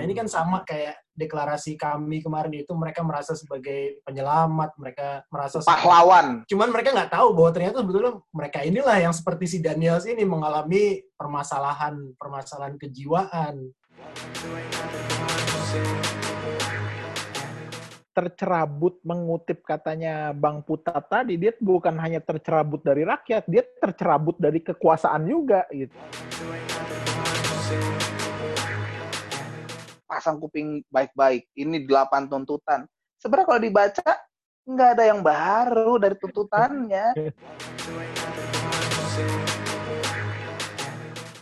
ini kan sama kayak deklarasi kami kemarin itu mereka merasa sebagai penyelamat, mereka merasa pahlawan. Cuman mereka nggak tahu bahwa ternyata sebetulnya mereka inilah yang seperti si Daniels ini mengalami permasalahan permasalahan kejiwaan. tercerabut mengutip katanya Bang Puta tadi, dia bukan hanya tercerabut dari rakyat, dia tercerabut dari kekuasaan juga gitu. Pasang kuping baik-baik. Ini delapan tuntutan. Sebenarnya kalau dibaca nggak ada yang baru dari tuntutannya.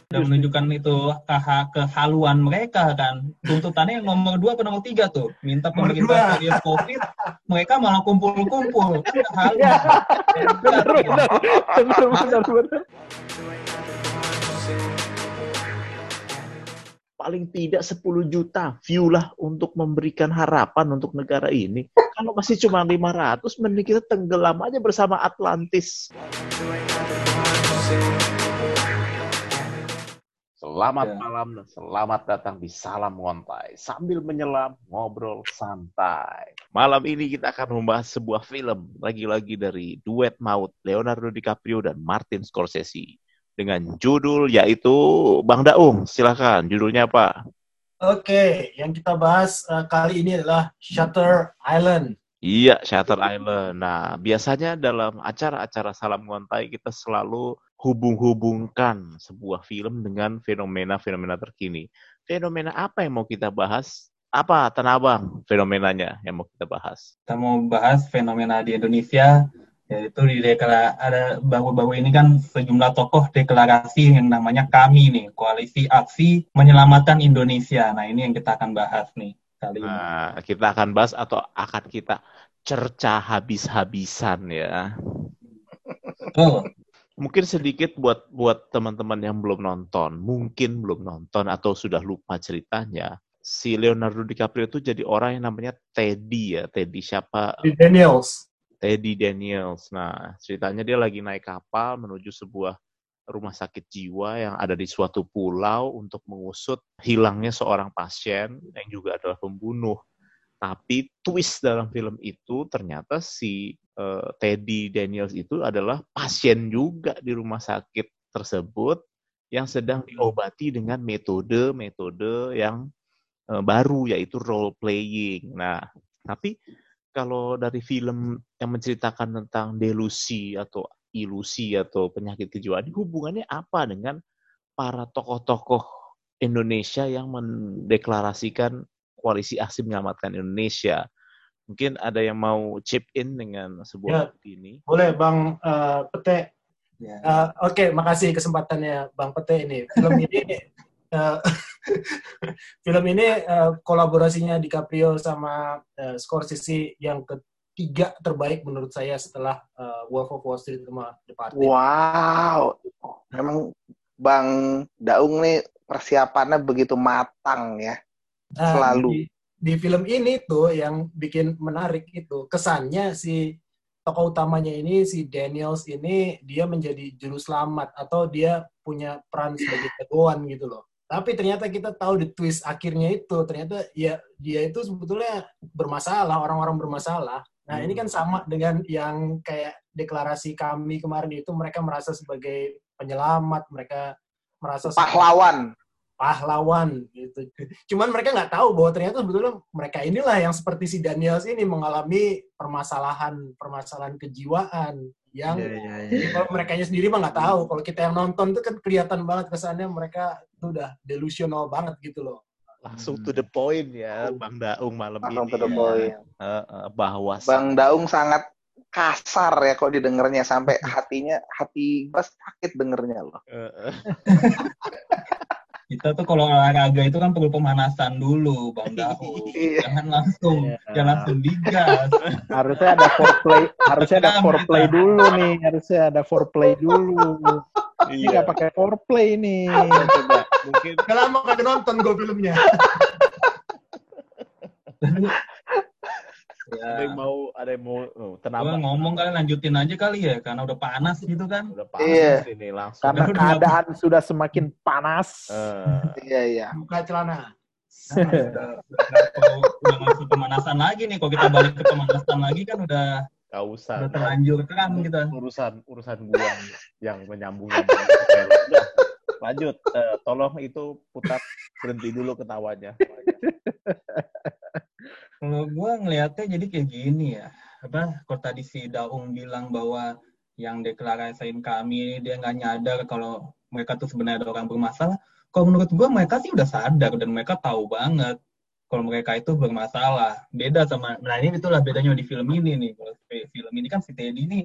Sudah menunjukkan itu keha kehaluan mereka kan. Tuntutannya yang nomor dua ke nomor tiga tuh. Minta pemerintah serius COVID, mereka malah kumpul-kumpul. Kan kehaluan. Ya, benar, benar, benar, benar, Paling tidak 10 juta view lah untuk memberikan harapan untuk negara ini. Kalau masih cuma 500, mending kita tenggelam aja bersama Atlantis. Selamat Ya. malam dan selamat datang di Salam Ngontai. Sambil menyelam, ngobrol santai. Malam ini kita akan membahas sebuah film. Lagi-lagi dari duet maut Leonardo DiCaprio dan Martin Scorsese. Dengan judul yaitu Bang Daung, silakan. Judulnya apa? Oke, yang kita bahas eh, kali ini adalah Shutter Island. Iya, Shutter Island. Nah, biasanya dalam acara-acara Salam Ngontai kita selalu hubung-hubungkan sebuah film dengan fenomena-fenomena terkini. Fenomena apa yang mau kita bahas? Apa, Tanabang, fenomenanya yang mau kita bahas? Kita mau bahas fenomena di Indonesia yaitu di deklara ada baru-baru ini kan sejumlah tokoh deklarasi yang namanya kami nih koalisi aksi menyelamatkan Indonesia. Nah ini yang kita akan bahas nih kali ini. Nah, kita akan bahas atau akan kita cerca habis-habisan ya. Betul. Mungkin sedikit buat buat teman-teman yang belum nonton, mungkin belum nonton atau sudah lupa ceritanya. Si Leonardo DiCaprio itu jadi orang yang namanya Teddy ya. Teddy siapa? Di Daniels. Teddy Daniels. Nah, ceritanya dia lagi naik kapal menuju sebuah rumah sakit jiwa yang ada di suatu pulau untuk mengusut hilangnya seorang pasien yang juga adalah pembunuh. Tapi twist dalam film itu ternyata si eh, Teddy Daniels itu adalah pasien juga di rumah sakit tersebut yang sedang diobati dengan metode-metode yang eh, baru yaitu role playing. Nah, tapi kalau dari film yang menceritakan tentang delusi atau ilusi atau penyakit kejiwaan, ini hubungannya apa dengan para tokoh-tokoh Indonesia yang mendeklarasikan koalisi aksi menyelamatkan Indonesia? Mungkin ada yang mau chip in dengan Ya. sebuah ini. Boleh Bang eh, Pete. Ya. Eh, Oke, makasih kesempatannya Bang Pete ini. Film ini eh, film ini eh, kolaborasinya DiCaprio sama eh, Scorsese yang ketiga terbaik menurut saya setelah eh, Wolf of Wall Street sama Departed. Wow, memang Bang Daung nih persiapannya begitu matang ya. Nah, Selalu. Di, di film ini tuh yang bikin menarik itu kesannya si tokoh utamanya ini si Daniels ini dia menjadi juru selamat atau dia punya peran sebagai jagoan gitu loh. Tapi ternyata kita tahu di twist akhirnya itu ternyata ya dia itu sebetulnya bermasalah, orang-orang bermasalah. Nah, ini kan sama dengan yang kayak deklarasi kami kemarin itu mereka merasa sebagai penyelamat, mereka merasa Pahlawan. pahlawan gitu. Cuman mereka nggak tahu bahwa ternyata sebetulnya mereka inilah yang seperti si Daniels ini mengalami permasalahan permasalahan kejiwaan yang jadi kalau mereka sendiri mah nggak tahu. Kalau kita yang nonton tuh kan kelihatan banget kesannya mereka tuh udah delusional banget gitu loh. Langsung to the point ya, Bang Daung malam Langsung ini. to the ya. point. Eh, eh, bahwa Bang Daung sangat kasar ya kok didengarnya sampai hatinya hati gue sakit dengernya loh. Kita tuh kalau olahraga itu kan perlu pemanasan dulu, Bang. Iya. Jangan langsung, Iya. jangan langsung digas. harusnya ada foreplay, harusnya ada foreplay dulu nih, harusnya ada foreplay dulu. Ini Iya. nggak pakai foreplay nih. Coba, mungkin Udah lama kagak nonton gue filmnya. ada yang Ya. mau, ada yang mau oh, tenang. ngomong kali lanjutin aja kali ya, karena udah panas gitu kan. Udah panas Iya. ini langsung. Karena Udah keadaan sudah semakin panas. Eh, Iya iya. Buka celana. Nah, udah, udah, udah masuk pemanasan lagi nih. Kalau kita balik ke pemanasan lagi kan udah Gak usah. udah terlanjur kan kita. Urusan urusan gua yang menyambung nyambung. Udah, lanjut. Eh, tolong itu putar berhenti dulu ketawanya. Kalau gue ngelihatnya jadi kayak gini ya. Apa kalau tadi si Daung bilang bahwa yang deklarasiin kami dia nggak nyadar kalau mereka tuh sebenarnya ada orang bermasalah. Kalau menurut gue mereka sih udah sadar dan mereka tahu banget kalau mereka itu bermasalah. Beda sama, nah ini itulah bedanya di film ini nih. Kalau film ini kan si Teddy ini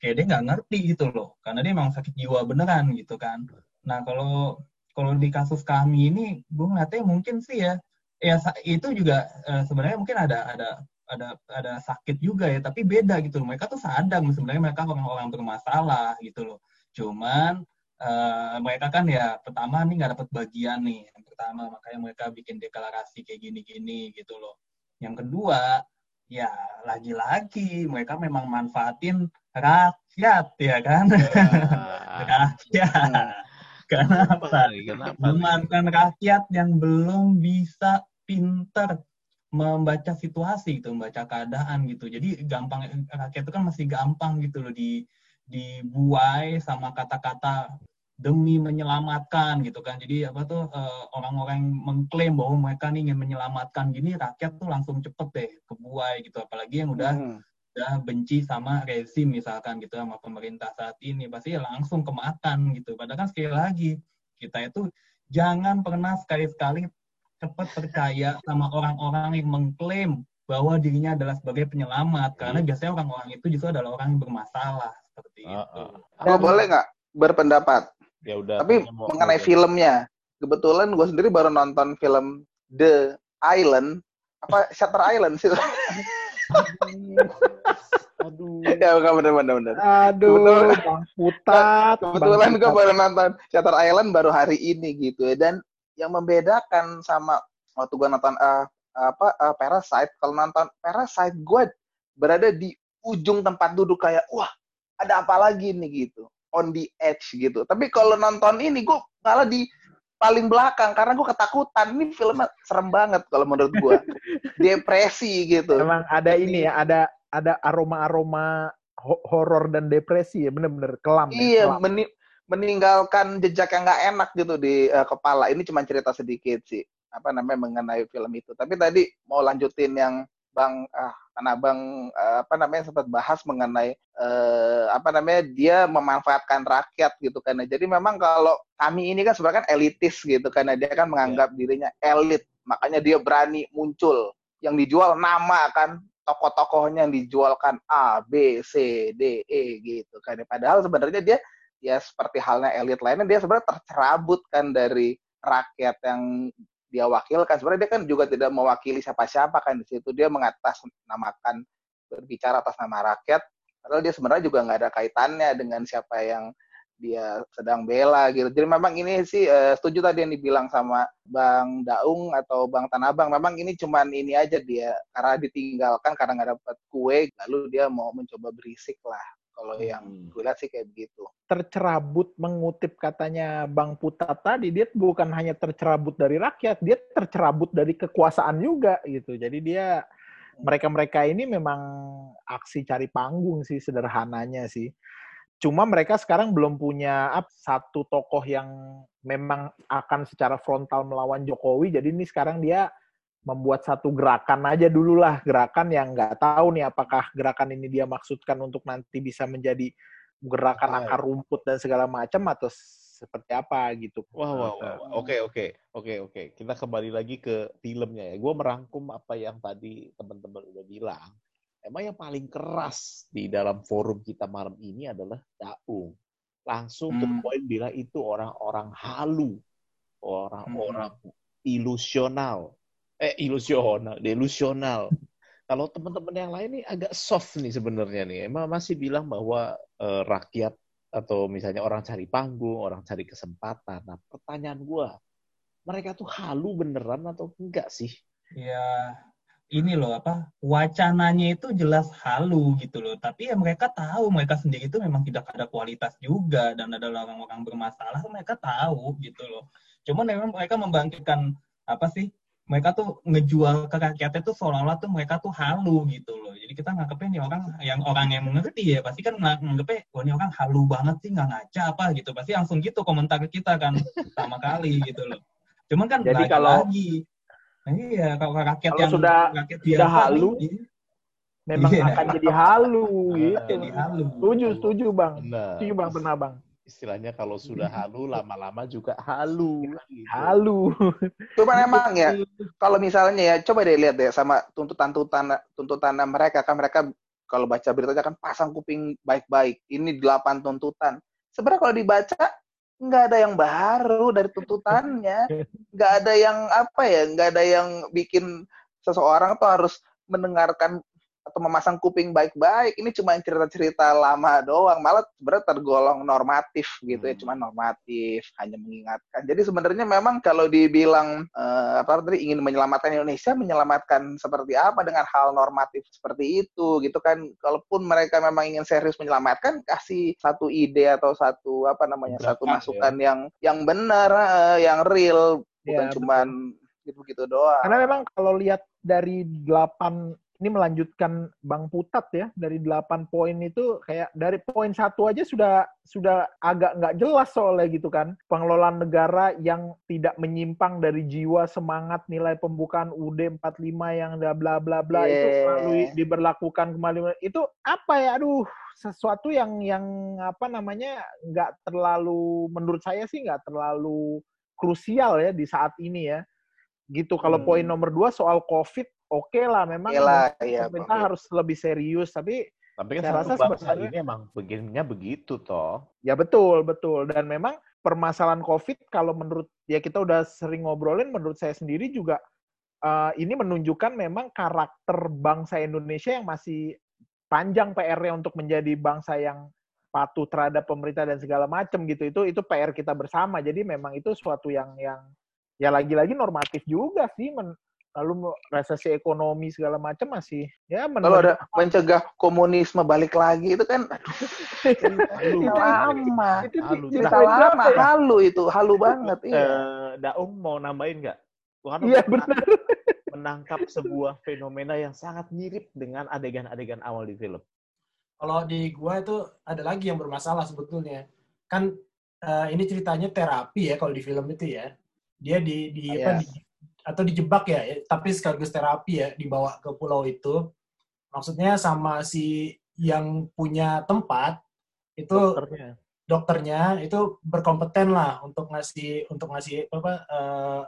kayak dia nggak ngerti gitu loh, karena dia emang sakit jiwa beneran gitu kan. Nah kalau kalau di kasus kami ini, gue ngeliatnya mungkin sih ya, ya itu juga eh, sebenarnya mungkin ada ada ada ada sakit juga ya, tapi beda gitu loh. Mereka tuh sadar sebenarnya mereka orang-orang bermasalah gitu loh. Cuman eh, mereka kan ya pertama nih nggak dapat bagian nih yang pertama makanya mereka bikin deklarasi kayak gini-gini gitu loh. Yang kedua ya lagi-lagi mereka memang manfaatin rakyat ya kan? Ah, rakyat kenapa nih? Kenapa? memanfaatkan rakyat yang belum bisa pinter membaca situasi gitu, membaca keadaan gitu. Jadi gampang rakyat itu kan masih gampang gitu loh di dibuai sama kata-kata demi menyelamatkan gitu kan. Jadi apa tuh eh, orang-orang yang mengklaim bahwa mereka nih ingin menyelamatkan gini rakyat tuh langsung cepet deh kebuai gitu. Apalagi yang udah Hmm. Udah benci sama rezim misalkan gitu sama pemerintah saat ini pasti langsung kemakan gitu. Padahal kan sekali lagi kita itu jangan pernah sekali-sekali cepat percaya sama orang-orang yang mengklaim bahwa dirinya adalah sebagai penyelamat karena biasanya orang-orang itu justru adalah orang yang bermasalah seperti Ah, itu. Gue boleh nggak berpendapat? Ya udah. Tapi mengenai mau- filmnya, kebetulan gue sendiri baru nonton film The Island, apa Shutter Island sih? Aduh. ya bukan bener bener bener. Aduh, Kebetulan- Bang Putat. Kebetulan Bang gue Putat. baru nonton Shutter Island baru hari ini gitu ya. Dan yang membedakan sama waktu gue nonton eh, apa eh, Parasite, kalau nonton Parasite gue berada di ujung tempat duduk kayak wah ada apa lagi nih gitu, on the edge gitu. Tapi kalau nonton ini gue malah di paling belakang karena gue ketakutan. Ini filmnya serem banget kalau menurut gue, depresi gitu. Emang ada ini ya, ada ada aroma-aroma ho- horor dan depresi ya, bener-bener kelam. ya, Iya, kelam. meni- meninggalkan jejak yang nggak enak gitu di eh, kepala. Ini cuma cerita sedikit sih, apa namanya mengenai film itu. Tapi tadi mau lanjutin yang Bang ah karena Bang eh, apa namanya sempat bahas mengenai eh, apa namanya dia memanfaatkan rakyat gitu kan. Jadi memang kalau kami ini kan sebenarnya kan elitis gitu karena dia kan menganggap dirinya elit. Makanya dia berani muncul. Yang dijual nama kan tokoh-tokohnya yang dijualkan A, B, C, D, E gitu kan. Padahal sebenarnya dia ya seperti halnya elit lainnya dia sebenarnya tercerabut kan dari rakyat yang dia wakilkan. Sebenarnya dia kan juga tidak mewakili siapa-siapa kan di situ. Dia mengatasnamakan berbicara atas nama rakyat. Padahal dia sebenarnya juga nggak ada kaitannya dengan siapa yang dia sedang bela gitu. Jadi memang ini sih eh, setuju tadi yang dibilang sama Bang Daung atau Bang Tanabang. Memang ini cuman ini aja dia karena ditinggalkan karena nggak dapat kue, lalu dia mau mencoba berisik lah. Kalau yang Hmm. gue lihat sih kayak begitu. tercerabut mengutip katanya Bang Putat tadi, dia bukan hanya tercerabut dari rakyat, dia tercerabut dari kekuasaan juga gitu. Jadi dia mereka-mereka ini memang aksi cari panggung sih sederhananya sih. Cuma mereka sekarang belum punya ap, satu tokoh yang memang akan secara frontal melawan Jokowi. Jadi ini sekarang dia membuat satu gerakan aja dulu lah, gerakan yang nggak tahu nih apakah gerakan ini dia maksudkan untuk nanti bisa menjadi gerakan Apa? akar rumput dan segala macam atau seperti apa gitu. Wah, wah, wah. Oke, oke, oke, oke. Kita kembali lagi ke filmnya ya. Gue merangkum apa yang tadi teman-teman udah bilang. Emang yang paling keras di dalam forum kita malam ini adalah Daung. Langsung ke Hmm. poin bilang itu orang-orang halu, orang-orang ilusional. Eh, ilusional, delusional. Kalau teman-teman yang lain nih agak soft nih sebenarnya nih. Emang masih bilang bahwa eh, rakyat atau misalnya orang cari panggung, orang cari kesempatan. Nah, pertanyaan gua, mereka tuh halu beneran atau enggak sih? Ya ini loh apa wacananya itu jelas halu gitu loh. Tapi ya mereka tahu mereka sendiri itu memang tidak ada kualitas juga dan adalah orang-orang bermasalah mereka tahu gitu loh. Cuman memang mereka membangkitkan apa sih mereka tuh ngejual ke rakyatnya tuh seolah-olah tuh mereka tuh halu gitu loh. Jadi kita nganggepnya nih orang yang orang yang mengerti ya pasti kan nganggepnya wah ini orang halu banget sih nggak ngaca apa gitu. Pasti langsung gitu komentar kita kan sama kali gitu loh. Cuman kan Jadi lagi, kalau lagi iya kalau rakyat kalau yang sudah rakyat sudah biasa halu, nih, memang Iya. akan jadi halu gitu. jadi halu. Setuju, setuju bang. Benar. Setuju bang, benar bang. Istilahnya kalau sudah halu, lama-lama juga halu. gitu. Halu. Cuman emang ya, kalau misalnya ya, coba deh lihat deh sama tuntutan-tuntutan tuntutan mereka kan mereka kalau baca beritanya kan pasang kuping baik-baik. Ini delapan tuntutan. Sebenarnya kalau dibaca nggak ada yang baru dari tuntutannya, nggak ada yang apa ya, nggak ada yang bikin seseorang tuh harus mendengarkan atau memasang kuping baik-baik. Ini cuma cerita-cerita lama doang, malah sebenarnya tergolong normatif gitu ya, Hmm. cuma normatif, hanya mengingatkan. Jadi sebenarnya memang kalau dibilang eh, apa tadi ingin menyelamatkan Indonesia, menyelamatkan seperti apa dengan hal normatif seperti itu gitu kan. Kalaupun mereka memang ingin serius menyelamatkan, kasih satu ide atau satu apa namanya, satu Gebrakan, masukan yang yang benar, eh, yang real, bukan Ya, cuman gitu-gitu doang. Karena memang kalau lihat dari delapan ini melanjutkan Bang Putat ya dari delapan poin itu kayak dari poin satu aja sudah sudah agak nggak jelas soalnya gitu kan pengelolaan negara yang tidak menyimpang dari jiwa semangat nilai pembukaan UD 45 yang bla bla bla bla itu Yeah. selalu diberlakukan kembali itu apa ya aduh sesuatu yang yang apa namanya nggak terlalu menurut saya sih nggak terlalu krusial ya di saat ini ya gitu kalau Hmm. poin nomor dua soal covid oke lah memang Oke lah, iya, pemerintah Bang. harus lebih serius tapi Tapi kan Saya rasa bangsa sebenarnya- ini emang begininya begitu toh. ya betul betul dan memang permasalahan covid kalau menurut ya kita udah sering ngobrolin menurut saya sendiri juga eh, ini menunjukkan memang karakter bangsa Indonesia yang masih panjang PR-nya untuk menjadi bangsa yang patuh terhadap pemerintah dan segala macam gitu itu itu PR kita bersama jadi memang itu suatu yang yang ya lagi-lagi normatif juga sih men, lalu resesi ekonomi segala macam masih ya Kalau ada mencegah komunisme balik lagi itu kan Halu. Itu- lama. itu Halu. Cerita diceritain lama, ya? halu itu, halu banget. Iya. Eh, Daung mau nambahin nggak? Karena Iya benar. menangkap sebuah fenomena yang sangat mirip dengan adegan-adegan awal di film. Kalau di gua itu ada lagi yang bermasalah sebetulnya. Kan eh, ini ceritanya terapi ya kalau di film itu ya. Dia di, di Iya. apa di- atau dijebak ya, ya, tapi sekaligus terapi ya dibawa ke pulau itu. Maksudnya sama si yang punya tempat itu Dokternya. dokternya itu berkompeten lah untuk ngasih untuk ngasih apa eh,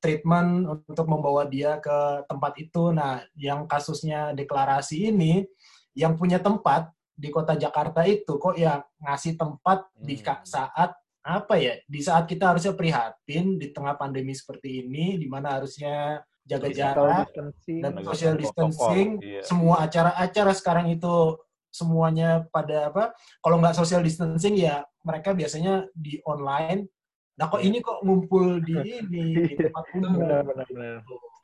treatment untuk membawa dia ke tempat itu. Nah, yang kasusnya deklarasi ini yang punya tempat di kota Jakarta itu kok ya ngasih tempat di Hmm. saat apa ya? Di saat kita harusnya prihatin di tengah pandemi seperti ini di mana harusnya jaga jarak dan social distancing iya. semua acara-acara sekarang itu semuanya pada apa kalau nggak social distancing ya mereka biasanya di online nah kok Iya. ini kok ngumpul di ini di tempat umum benar benar benar.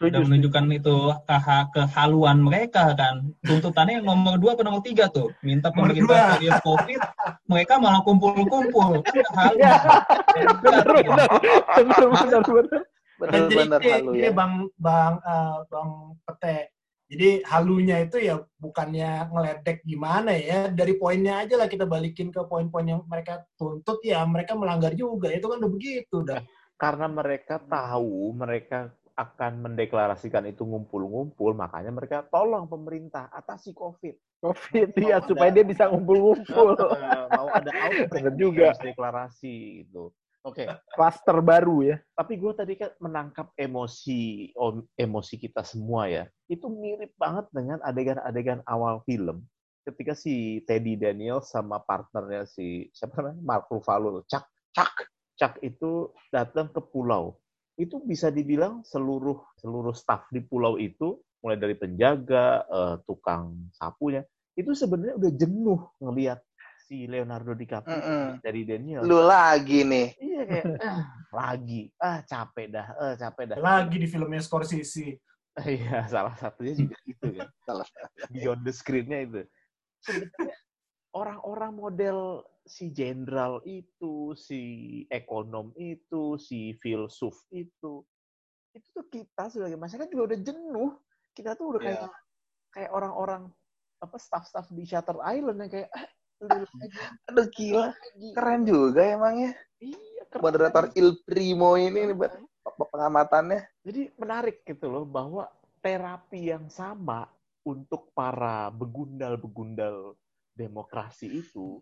Udah Setuju. menunjukkan itu keha- kehaluan mereka kan. Tuntutannya yang nomor dua ke nomor tiga tuh. Minta pemerintah serius COVID, mereka malah kumpul-kumpul. Kan halu. Iya. Benar benar. Benar benar benar. jadi Benar-benar ini, halu ini ya. bang bang eh, bang pete jadi halunya itu ya bukannya ngeledek gimana ya dari poinnya aja lah kita balikin ke poin-poin yang mereka tuntut ya mereka melanggar juga itu kan udah begitu dah Karena mereka tahu mereka akan mendeklarasikan itu ngumpul-ngumpul, makanya mereka tolong pemerintah atasi COVID. Covid ya supaya dia bisa ngumpul-ngumpul. Eh, mau ada outbreak juga. harus deklarasi gitu. Oke, Klaster baru ya. tapi gue tadi kan menangkap emosi emosi kita semua ya. Itu mirip banget dengan adegan-adegan awal film. Ketika si Teddy Daniel sama partnernya si siapa namanya Mark Ruffalo, Chuck, Chuck, Chuck itu datang ke pulau. Itu bisa dibilang seluruh seluruh staff di pulau itu, mulai dari penjaga, eh, tukang sapunya, itu sebenarnya udah jenuh ngelihat si Leonardo DiCaprio Mm-mm. dari Daniel. Lu lagi nih. Iya kayak ah, lagi, ah capek dah, ah capek dah. lagi di filmnya Scorsese Iya, salah satunya juga gitu kan. Salah Beyond the screen-nya itu. Sebenarnya orang-orang model si jenderal itu, si ekonom itu, si filsuf itu, itu tuh kita sebagai masyarakat juga udah jenuh. Kita tuh udah kayak kayak orang-orang apa staff-staff di Shutter Island yang kayak ah, lagi, Aduh gila, keren juga emangnya. Iya, keren. Moderator Il Primo ini nih, pengamatannya. Jadi menarik gitu loh bahwa terapi yang sama untuk para begundal-begundal demokrasi itu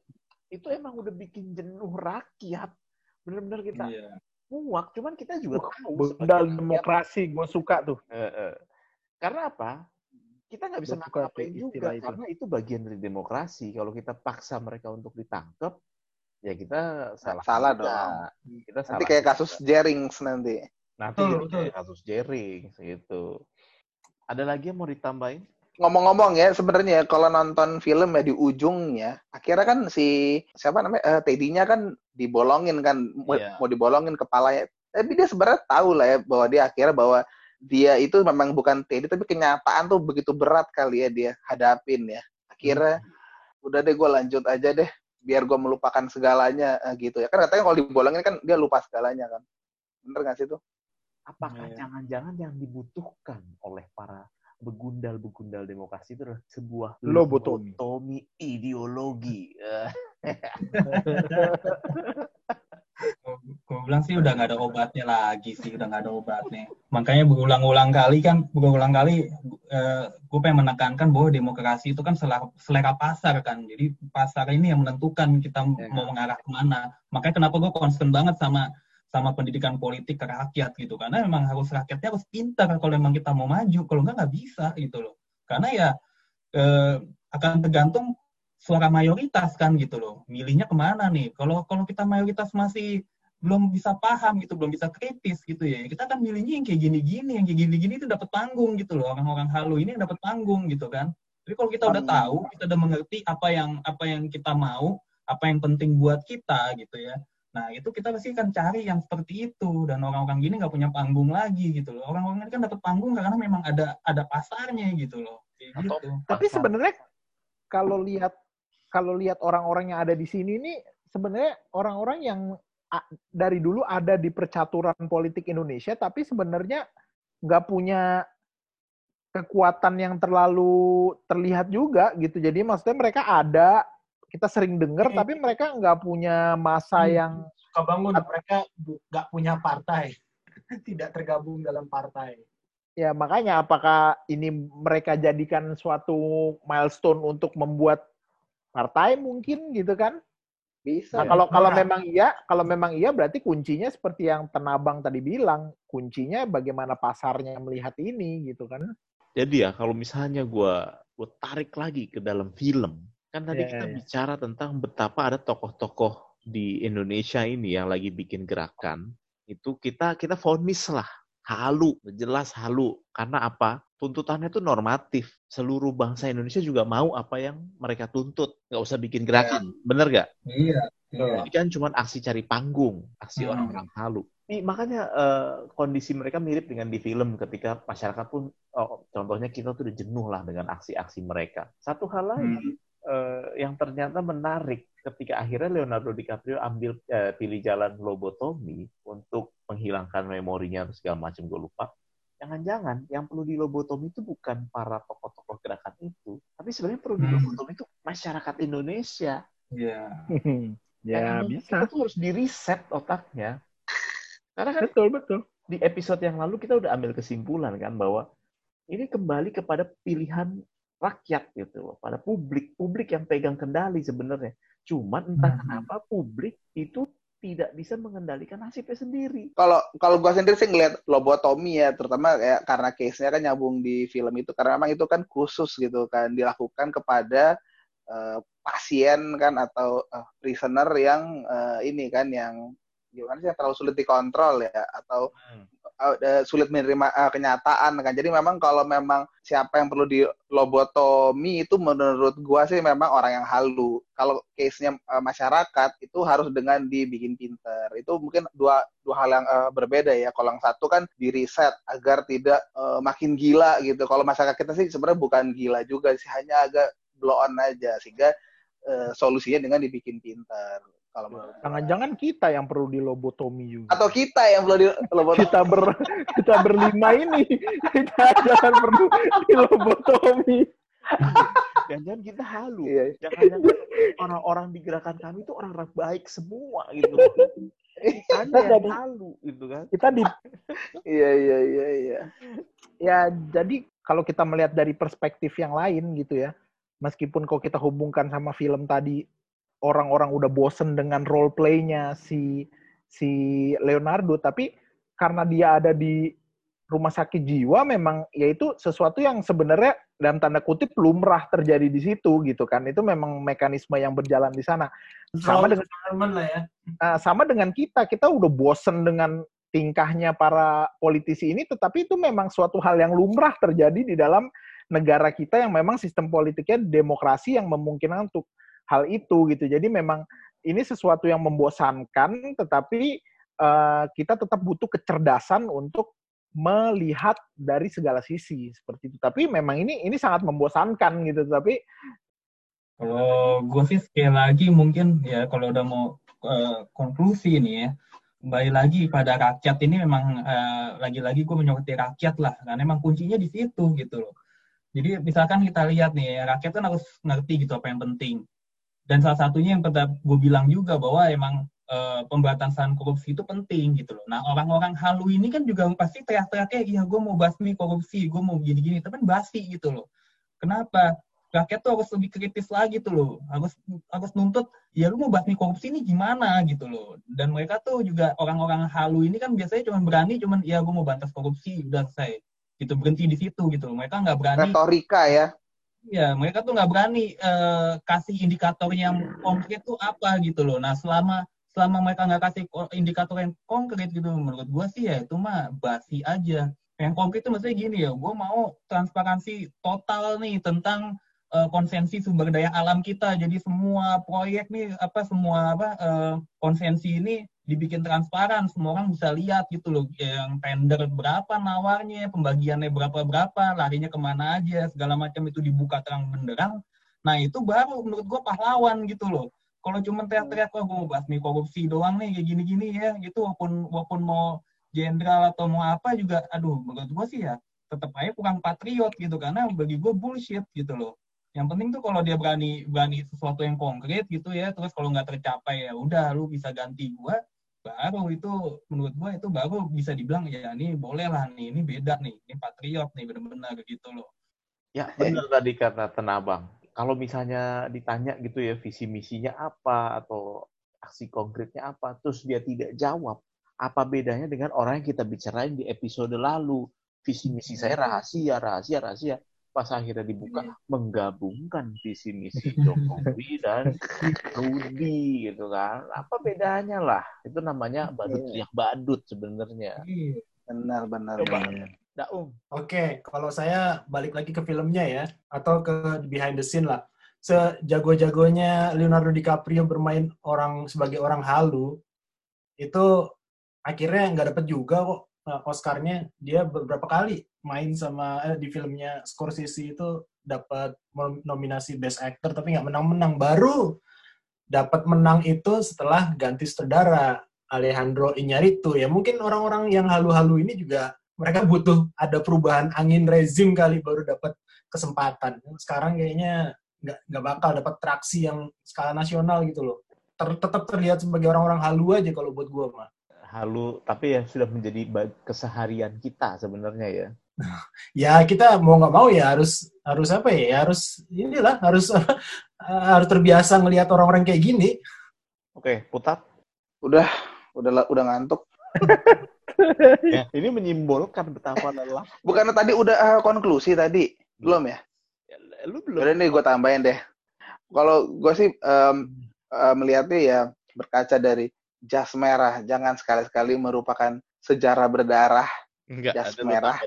itu emang udah bikin jenuh rakyat. Bener-bener kita Iya. muak, cuman kita juga Uh, tahu demokrasi, gue suka tuh. eh, eh, karena apa? Kita nggak bisa ngapain juga istilah itu. karena itu bagian dari demokrasi. Kalau kita paksa mereka untuk ditangkap, ya kita salah. Salah juga. dong. Kita Nanti salah kayak juga. kasus Jerings nanti. Nanti Betul, jadi betul. kayak kasus Jering gitu. Ada lagi yang mau ditambahin? Ngomong-ngomong ya, sebenarnya kalau nonton film ya di ujungnya, akhirnya kan si siapa namanya eh, Teddy-nya kan dibolongin kan, mau, Iya. mau dibolongin kepalanya. Tapi dia sebenarnya tahu lah ya bahwa dia akhirnya bahwa dia itu memang bukan Teddy, tapi kenyataan tuh begitu berat kali ya dia hadapin ya. Akhirnya udah deh gue lanjut aja deh, biar gue melupakan segalanya eh, gitu ya. Kan katanya kalau dibolongin kan dia lupa segalanya kan. Bener gak sih tuh? Apakah Iya. jangan-jangan yang dibutuhkan oleh para begundal-begundal demokrasi itu adalah sebuah Lobotomi. lobotomi ideologi? Gue bilang sih udah nggak ada obatnya lagi sih, udah nggak ada obatnya. Makanya berulang-ulang kali kan, berulang kali eh, gue pengen menekankan bahwa demokrasi itu kan selera, selera pasar kan. Jadi pasar ini yang menentukan kita Ya. mau mengarah ke mana. Makanya kenapa gue concern banget sama sama pendidikan politik ke rakyat gitu. Karena memang harus rakyatnya harus pintar kalau memang kita mau maju. Kalau nggak nggak bisa gitu loh. Karena ya eh, akan tergantung suara mayoritas kan gitu loh. Milihnya ke mana nih? Kalau kalau kita mayoritas masih belum bisa paham gitu, belum bisa kritis gitu ya. Kita kan milihnya yang kayak gini-gini, yang kayak gini-gini itu dapat panggung gitu loh. Orang-orang halu ini yang dapat panggung gitu kan. Jadi kalau kita udah tahu, kita udah mengerti apa yang apa yang kita mau, apa yang penting buat kita gitu ya. Nah itu kita pasti akan cari yang seperti itu dan orang-orang gini nggak punya panggung lagi gitu loh. Orang-orang ini kan dapat panggung karena memang ada ada pasarnya gitu loh. Kayak gitu. Tapi sebenarnya kalau lihat kalau lihat orang-orang yang ada di sini ini sebenarnya orang-orang yang dari dulu ada di percaturan politik Indonesia tapi sebenarnya nggak punya kekuatan yang terlalu terlihat juga gitu. Jadi maksudnya mereka ada kita sering dengar Hmm. tapi mereka nggak punya masa Hmm. yang Suka bangun mereka nggak punya partai, tidak tergabung dalam partai. ya makanya apakah ini mereka jadikan suatu milestone untuk membuat partai mungkin gitu kan? Bisa. Nah, kalau kalau Nah. memang iya, kalau memang iya berarti kuncinya seperti yang Tenabang tadi bilang, kuncinya bagaimana pasarnya melihat ini gitu kan. Jadi ya kalau misalnya gue gue tarik lagi ke dalam film, kan tadi Iya, kita iya. bicara tentang betapa ada tokoh-tokoh di Indonesia ini yang lagi bikin gerakan, itu kita kita vonis lah halu, jelas halu. Karena apa? Tuntutannya itu normatif. Seluruh bangsa Indonesia juga mau apa yang mereka tuntut. Nggak usah bikin gerakan. Bener nggak? Iya. iya. Ini kan cuma aksi cari panggung, aksi Hmm. orang-orang halu. Ih, makanya eh, kondisi mereka mirip dengan di film ketika masyarakat pun oh, contohnya kita tuh udah jenuh lah dengan aksi-aksi mereka. Satu hal lagi eh, yang ternyata menarik ketika akhirnya Leonardo DiCaprio ambil eh, pilih jalan lobotomi untuk menghilangkan memorinya atau segala macam gue lupa. Jangan-jangan yang perlu di lobotomi itu bukan para tokoh-tokoh gerakan itu, tapi sebenarnya perlu di Hmm. lobotomi itu masyarakat Indonesia. Iya. ya Yang bisa. Kita tuh harus di reset otaknya. Karena kan Betul betul. di episode yang lalu kita udah ambil kesimpulan kan bahwa ini kembali kepada pilihan rakyat gitu loh, pada publik, publik yang pegang kendali sebenarnya. Cuman entah Hmm. kenapa publik itu tidak bisa mengendalikan nasibnya sendiri. kalau kalau gua sendiri sih ngeliat lobotomi ya terutama kayak karena case-nya kan nyambung di film itu karena memang itu kan khusus gitu kan dilakukan kepada eh, pasien kan atau eh, prisoner yang eh, ini kan yang gimana sih yang terlalu sulit dikontrol ya atau Hmm. Eh, sulit menerima eh, kenyataan kan. Jadi memang kalau memang siapa yang perlu di lobotomi itu menurut gua sih memang orang yang halu. Kalau case-nya eh, masyarakat itu harus dengan dibikin pinter. Itu mungkin dua dua hal yang eh, berbeda ya. Kalau yang satu kan di reset agar tidak eh, makin gila gitu. Kalau masyarakat kita sih sebenarnya bukan gila juga sih. Hanya agak blow on aja sehingga eh, solusinya dengan dibikin pinter kalau menurut. Jangan-jangan kita yang perlu dilobotomi juga. atau kita yang belum di lobotomi. kita ber kita berlima ini kita jangan perlu dilobotomi. Jangan-jangan kita halu. Iya. Jangan-jangan orang-orang di gerakan kami itu orang-orang baik semua gitu. Kita yang jadi- halu gitu kan. Kita di Iya iya iya iya. ya jadi kalau kita melihat dari perspektif yang lain gitu ya. Meskipun kalau kita hubungkan sama film tadi orang-orang udah bosen dengan role play-nya si si Leonardo. Tapi karena dia ada di rumah sakit jiwa memang yaitu sesuatu yang sebenarnya dalam tanda kutip lumrah terjadi di situ gitu kan. Itu memang mekanisme yang berjalan di sana. Sama dengan lah ya. Nah, sama dengan kita, kita udah bosen dengan tingkahnya para politisi ini, tetapi itu memang suatu hal yang lumrah terjadi di dalam negara kita yang memang sistem politiknya demokrasi yang memungkinkan untuk hal itu gitu. Jadi memang ini sesuatu yang membosankan, tetapi eh, kita tetap butuh kecerdasan untuk melihat dari segala sisi seperti itu. Tapi memang ini ini sangat membosankan gitu. Tapi Kalau gue sih sekali lagi mungkin ya kalau udah mau eh, konklusi nih ya, kembali lagi pada rakyat ini memang eh, lagi-lagi gue menyoroti rakyat lah, karena memang kuncinya di situ gitu loh. Jadi misalkan kita lihat nih, ya, rakyat kan harus ngerti gitu apa yang penting. Dan salah satunya yang tetap gue bilang juga bahwa emang eh, pemberantasan korupsi itu penting gitu loh. Nah orang-orang halu ini kan juga pasti teriak-teriaknya, iya gue mau basmi korupsi, gue mau gini-gini, tapi kan basi gitu loh. Kenapa? rakyat tuh harus lebih kritis lagi tuh loh harus harus nuntut ya lu mau basmi korupsi ini gimana gitu loh dan mereka tuh juga orang-orang halu ini kan biasanya cuma berani cuman ya gue mau bantas korupsi udah selesai gitu berhenti di situ gitu loh mereka nggak berani Retorika ya. Ya mereka tuh nggak berani eh, kasih indikator yang konkret tuh apa gitu loh. Nah selama selama mereka nggak kasih indikator yang konkret gitu menurut gua sih ya itu mah basi aja. Yang konkret tuh maksudnya gini ya gue mau transparansi total nih tentang eh, konsensi sumber daya alam kita. Jadi semua proyek nih apa semua apa eh, konsensi ini dibikin transparan semua orang bisa lihat gitu loh yang tender berapa nawarnya pembagiannya berapa berapa larinya ke mana aja segala macam itu dibuka terang benderang. Nah itu baru menurut gua pahlawan gitu loh. Kalau cuma teriak-teriak oh, gue mau basmi korupsi doang nih kayak gini-gini ya gitu walaupun walaupun mau jenderal atau mau apa juga aduh menurut gua sih ya tetap aja kurang patriot gitu karena bagi gue bullshit gitu loh. Yang penting tuh kalau dia berani berani sesuatu yang konkret gitu ya terus kalau nggak tercapai ya udah lu bisa ganti gua baru itu menurut gua itu baru bisa dibilang ya ini boleh lah nih ini beda nih ini patriot nih bener-bener gitu loh Ya, benar tadi kata Tenabang. Kalau misalnya ditanya gitu ya visi misinya apa atau aksi konkretnya apa, terus dia tidak jawab, apa bedanya dengan orang yang kita bicarain di episode lalu? Visi misi saya rahasia, rahasia, rahasia. Pas akhirnya dibuka, menggabungkan visi misi Jokowi dan Rudi gitu kan. Apa bedanya lah? Itu namanya badut teriak badut sebenarnya. Benar benar. Coba. benar. Daung. Oke, kalau saya balik lagi ke filmnya ya, atau ke behind the scene lah. Sejago-jagonya Leonardo DiCaprio bermain orang sebagai orang halu, itu akhirnya nggak dapet juga kok Oscar-nya. Dia beberapa kali main sama eh, di filmnya Scorsese itu dapat nom- nominasi Best Actor, tapi nggak menang-menang. Baru dapat menang itu setelah ganti sutradara Alejandro Iñárritu. Ya mungkin orang-orang yang halu-halu ini juga mereka butuh ada perubahan angin rezim kali baru dapat kesempatan. Sekarang kayaknya nggak nggak bakal dapat traksi yang skala nasional gitu loh. Ter- tetap terlihat sebagai orang-orang halu aja kalau buat gua mah. Halu, tapi ya sudah menjadi keseharian kita sebenarnya ya. Ya kita mau nggak mau ya harus harus apa ya? Ya harus inilah harus harus terbiasa ngelihat orang-orang kayak gini. Oke, putat. Udah udah udah ngantuk. Ya, ini menyimbolkan betapa lelah. Bukannya tadi udah eh, konklusi tadi? Belum ya? Lu belum. Udah nih gue tambahin deh. Kalau gue sih em, eh, melihatnya ya berkaca dari jas merah. Jangan sekali-sekali merupakan sejarah berdarah Enggak, Jas ada merah.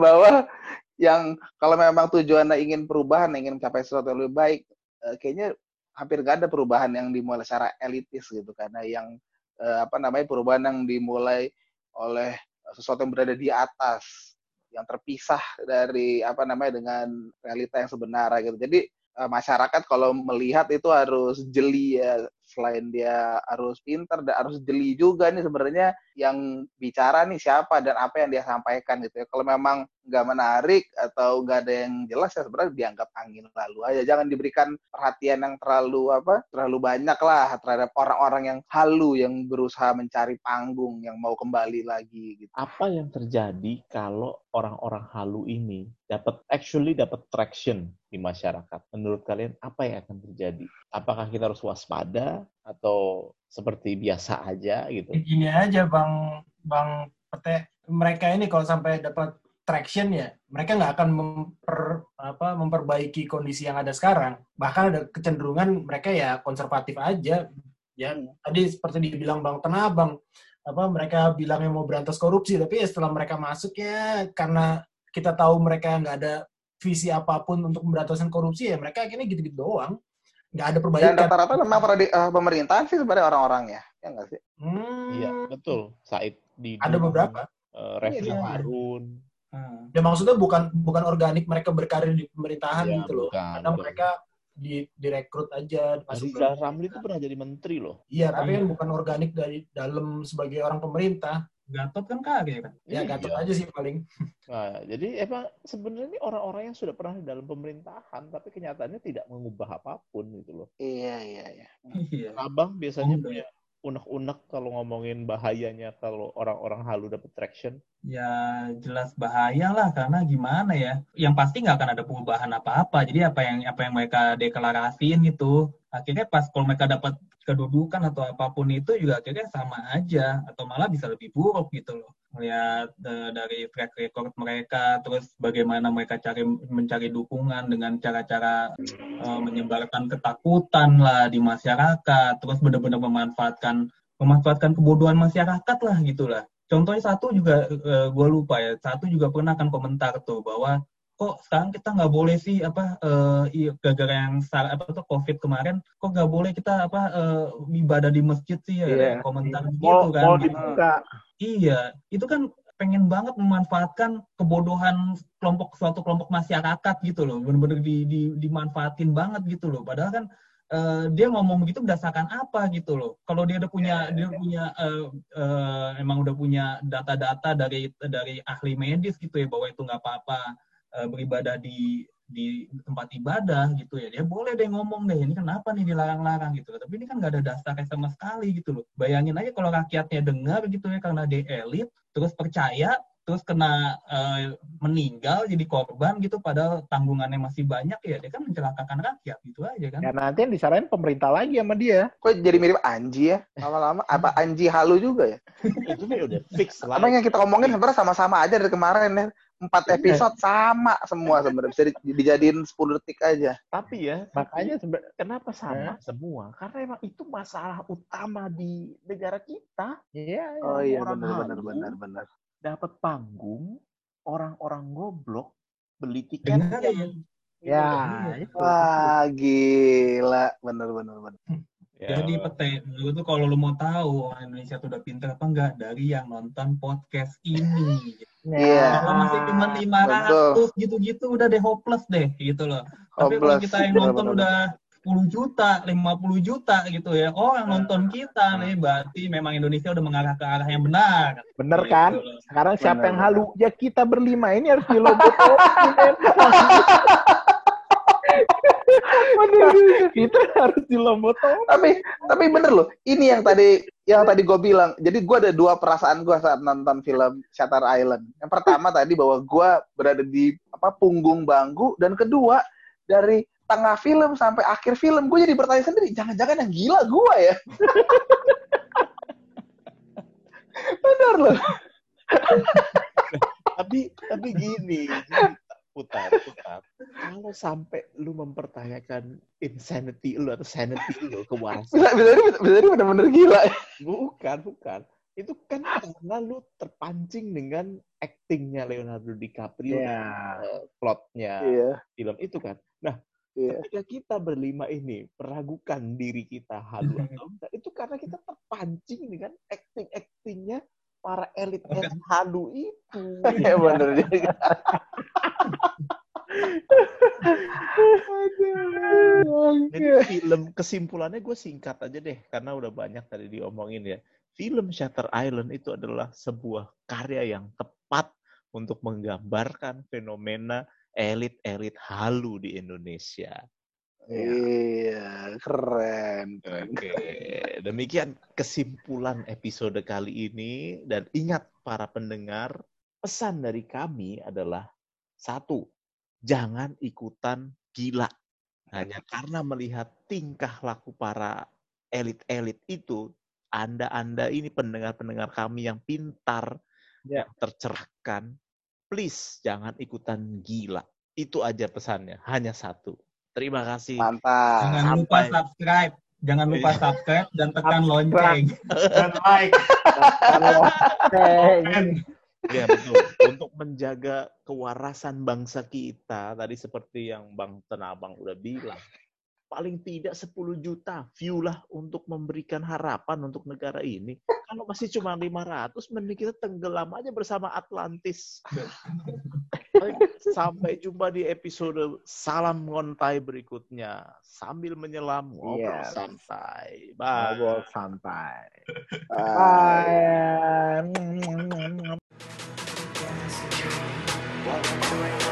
bahwa yang kalau memang tujuannya ingin perubahan, ingin mencapai sesuatu yang lebih baik, eh, kayaknya hampir gak ada perubahan yang dimulai secara elitis gitu karena yang eh, apa namanya perubahan yang dimulai oleh sesuatu yang berada di atas yang terpisah dari apa namanya dengan realita yang sebenarnya gitu. Jadi masyarakat kalau melihat itu harus jeli ya selain dia harus pinter dan harus jeli juga nih sebenarnya yang bicara nih siapa dan apa yang dia sampaikan gitu ya. Kalau memang nggak menarik atau nggak ada yang jelas ya sebenarnya dianggap angin lalu aja. Jangan diberikan perhatian yang terlalu apa terlalu banyak lah terhadap orang-orang yang halu yang berusaha mencari panggung yang mau kembali lagi gitu. Apa yang terjadi kalau orang-orang halu ini dapat actually dapat traction di masyarakat? Menurut kalian apa yang akan terjadi? Apakah kita harus waspada atau seperti biasa aja gitu? Gini aja Bang Bang Pete, mereka ini kalau sampai dapat traction ya, mereka nggak akan memper, apa, memperbaiki kondisi yang ada sekarang. Bahkan ada kecenderungan mereka ya konservatif aja. Ya, tadi seperti dibilang Bang Tenabang, apa mereka bilangnya mau berantas korupsi, tapi ya setelah mereka masuk ya karena kita tahu mereka nggak ada visi apa pun untuk memberantasan korupsi ya mereka akhirnya gitu-gitu doang nggak ada perbaikan. Dan rata-rata memang di, uh, pemerintahan sih sebenarnya orang-orangnya, ya nggak sih? Hmm, Iya, betul. Said di Ada beberapa. Uh, Refli Iya. Harun. Hmm. Ya maksudnya bukan bukan organik mereka berkarir di pemerintahan Iya, gitu loh. bukan, bukan. mereka di direkrut aja masuk Rizal Ramli itu pernah jadi menteri loh. Iya, tapi kan bukan organik dari dalam sebagai orang pemerintah. Gatot kan kagak kan? Ya Iya. gatot aja sih paling. Nah, jadi emang sebenarnya ini orang-orang yang sudah pernah di dalam pemerintahan, tapi kenyataannya tidak mengubah apa pun gitu loh. Iya, iya, iya. Iya. Abang biasanya Oh, punya unek-unek kalau ngomongin bahayanya kalau orang-orang halu dapat traction. Ya jelas bahaya lah karena gimana ya? Yang pasti nggak akan ada perubahan apa-apa. Jadi apa yang apa yang mereka deklarasiin itu akhirnya pas kalau mereka dapat kedudukan atau apa pun itu juga akhirnya sama aja atau malah bisa lebih buruk gitu loh. Melihat eh, dari track record mereka, terus bagaimana mereka cari mencari dukungan dengan cara-cara eh, menyebarkan ketakutan lah di masyarakat, terus benar-benar memanfaatkan memanfaatkan kebodohan masyarakat lah gitulah. Contohnya satu juga gue lupa ya, satu juga pernah kan komentar tuh bahwa kok sekarang kita nggak boleh sih apa iya, gara-gara yang sar- apa tuh covid kemarin kok nggak boleh kita apa eh, ibadah di masjid sih ya Iya. komentar Mau, gitu kan gitu. dibuka. Iya, itu kan pengen banget memanfaatkan kebodohan kelompok suatu kelompok masyarakat gitu loh, bener-bener di, di, dimanfaatin banget gitu loh. Padahal kan eh, dia ngomong begitu berdasarkan apa gitu loh. Kalau dia udah punya dia punya eh, eh, emang udah punya data-data dari dari ahli medis gitu ya bahwa itu nggak apa-apa eh, beribadah di di tempat ibadah gitu ya dia boleh deh ngomong deh ini kenapa nih dilarang-larang gitu tapi ini kan nggak ada dasarnya sama sekali gitu loh bayangin aja kalau rakyatnya dengar gitu ya karena dia elit terus percaya terus kena eh, meninggal jadi korban gitu padahal tanggungannya masih banyak ya dia kan mencelakakan rakyat gitu aja kan Ya nanti yang disaranin pemerintah lagi sama dia. Kok jadi mirip Anji ya? Lama-lama apa Anji halu juga ya? itu udah fix lah. Apa yang kita ngomongin sebenarnya sama-sama aja dari kemarin ya. Empat Iya. episode sama semua sebenarnya bisa di- dijadiin 10 detik aja. Tapi ya, Makanya kenapa sama semua? Karena emang itu masalah utama di negara kita. Iya, Oh iya benar benar benar benar. Dapat panggung, orang-orang goblok beli tiket ya? ya. Itu. Wah gila benar benar benar. Ya, Jadi pete, menurut tuh kalau lu mau tahu orang Indonesia tuh udah pinter apa enggak dari yang nonton podcast ini. Iya. Kalau masih cuma 500 gitu-gitu udah deh hopeless deh gitu loh. Tapi kalau Hopeless, kita yang nonton benar. udah 10 juta, 50 juta gitu ya. Oh, yang nonton kita nih berarti memang Indonesia udah mengarah ke arah yang benar. Bener Gitu kan? loh. Sekarang siapa Bener, yang halu? Ya kita berlima ini harus dilobotokin. kita harus dilobotokin. Tapi tapi bener loh. Ini yang tadi yang tadi gue bilang. Jadi gue ada dua perasaan gue saat nonton film Shutter Island. Yang pertama tadi bahwa gue berada di apa punggung bangku dan kedua dari tengah film sampai akhir film gue jadi bertanya sendiri jangan-jangan yang gila gue ya bener loh tapi tapi gini, putar putar. Kalau sampai lu mempertanyakan insanity lu atau sanity lu kewarasan bisa bisa bisa, bener-bener gila. Bukan bukan. Itu kan karena lu terpancing dengan actingnya Leonardo DiCaprio Iya. eh, plotnya iya. film itu kan. Nah iya. ketika kita berlima ini meragukan diri kita halu atau enggak itu karena kita terpancing dengan acting actingnya para elit elit halu itu Iya bener juga Jadi film kesimpulannya gue singkat aja deh karena udah banyak tadi diomongin ya. Film Shutter Island itu adalah sebuah karya yang tepat untuk menggambarkan fenomena elit-elit halu di Indonesia. Iya, keren. keren. Oke, demikian kesimpulan episode kali ini dan ingat para pendengar, pesan dari kami adalah satu, jangan ikutan gila. Hanya karena melihat tingkah laku para elit-elit itu, Anda-anda ini pendengar-pendengar kami yang pintar, Ya. tercerahkan, please jangan ikutan gila. Itu aja pesannya, hanya satu. Terima kasih. Mantap. Jangan lupa subscribe. Jangan lupa Iya. subscribe dan tekan lonceng. Dan like. Ya betul. Untuk menjaga kewarasan bangsa kita, tadi seperti yang Bang Tenabang udah bilang, paling tidak 10 juta view lah untuk memberikan harapan untuk negara ini. Kalau masih cuma 500, mending kita tenggelam aja bersama Atlantis. Sampai jumpa di episode Salam Ngontai berikutnya. Sambil menyelam, ngobrol Yes. santai. Bye. Ngobrol santai. Bye. Bye. Welcome to another